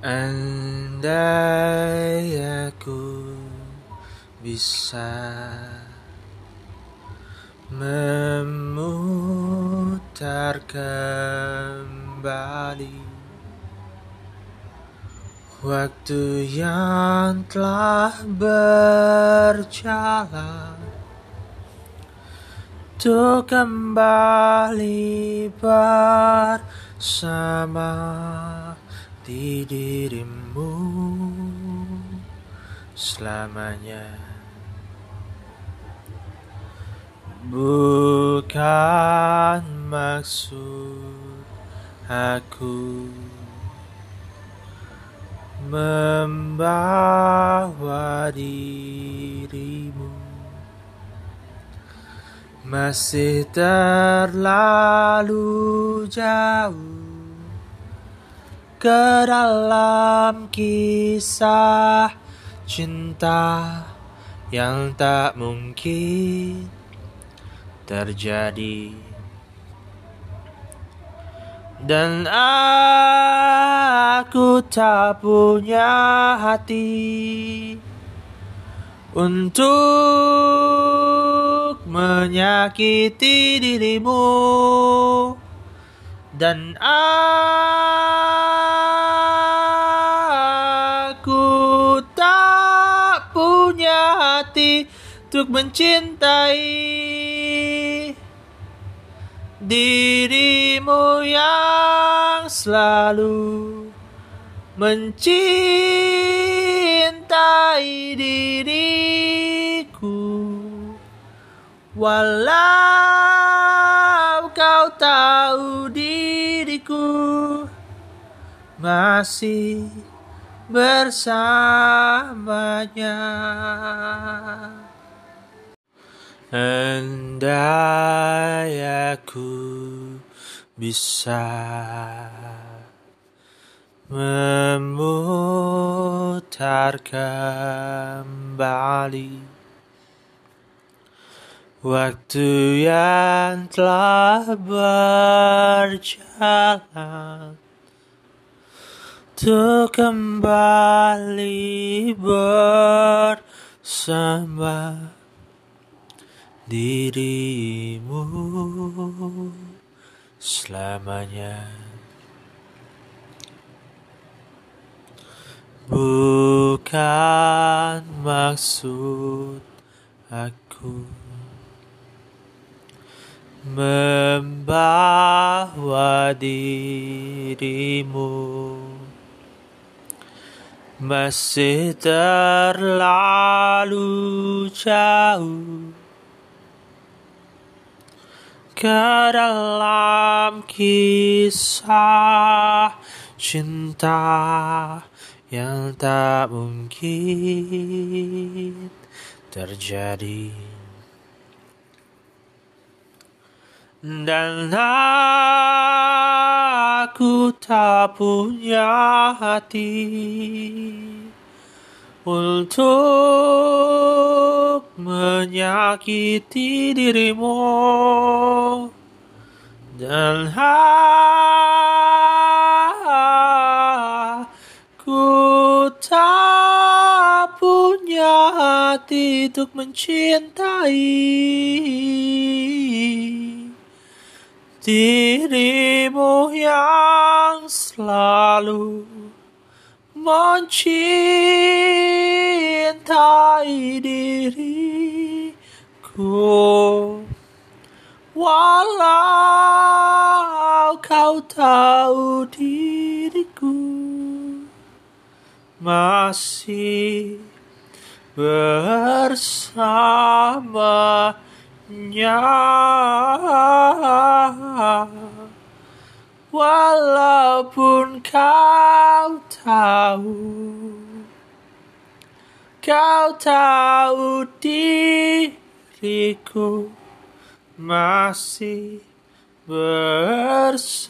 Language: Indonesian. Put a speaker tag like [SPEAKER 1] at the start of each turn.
[SPEAKER 1] Andai aku bisa memutar kembali waktu yang telah berjalan untuk kembali bersama di dirimu selamanya. Bukan maksud aku membawa dirimu. Masih terlalu jauh ke dalam kisah cinta yang tak mungkin terjadi. Dan aku tak punya hati untuk menyakiti dirimu. Dan aku hati untuk mencintai dirimu yang selalu mencintai diriku. Walau kau tahu diriku masih bersamanya. Andai aku bisa memutar kembali waktu yang telah berjalan untuk kembali bersama dirimu. Selamanya. Bukan maksud aku membawa dirimu masih terlalu jauh. Ke dalam kisah cinta yang tak mungkin terjadi. Dan aku tak punya hati untuk menyakiti dirimu dan aku tak punya hati untuk mencintai dirimu yang selalu mencintai diriku. Walau kau tahu diriku masih bersamanya walaupun kau tahu kau tahu diriku masih bersamanya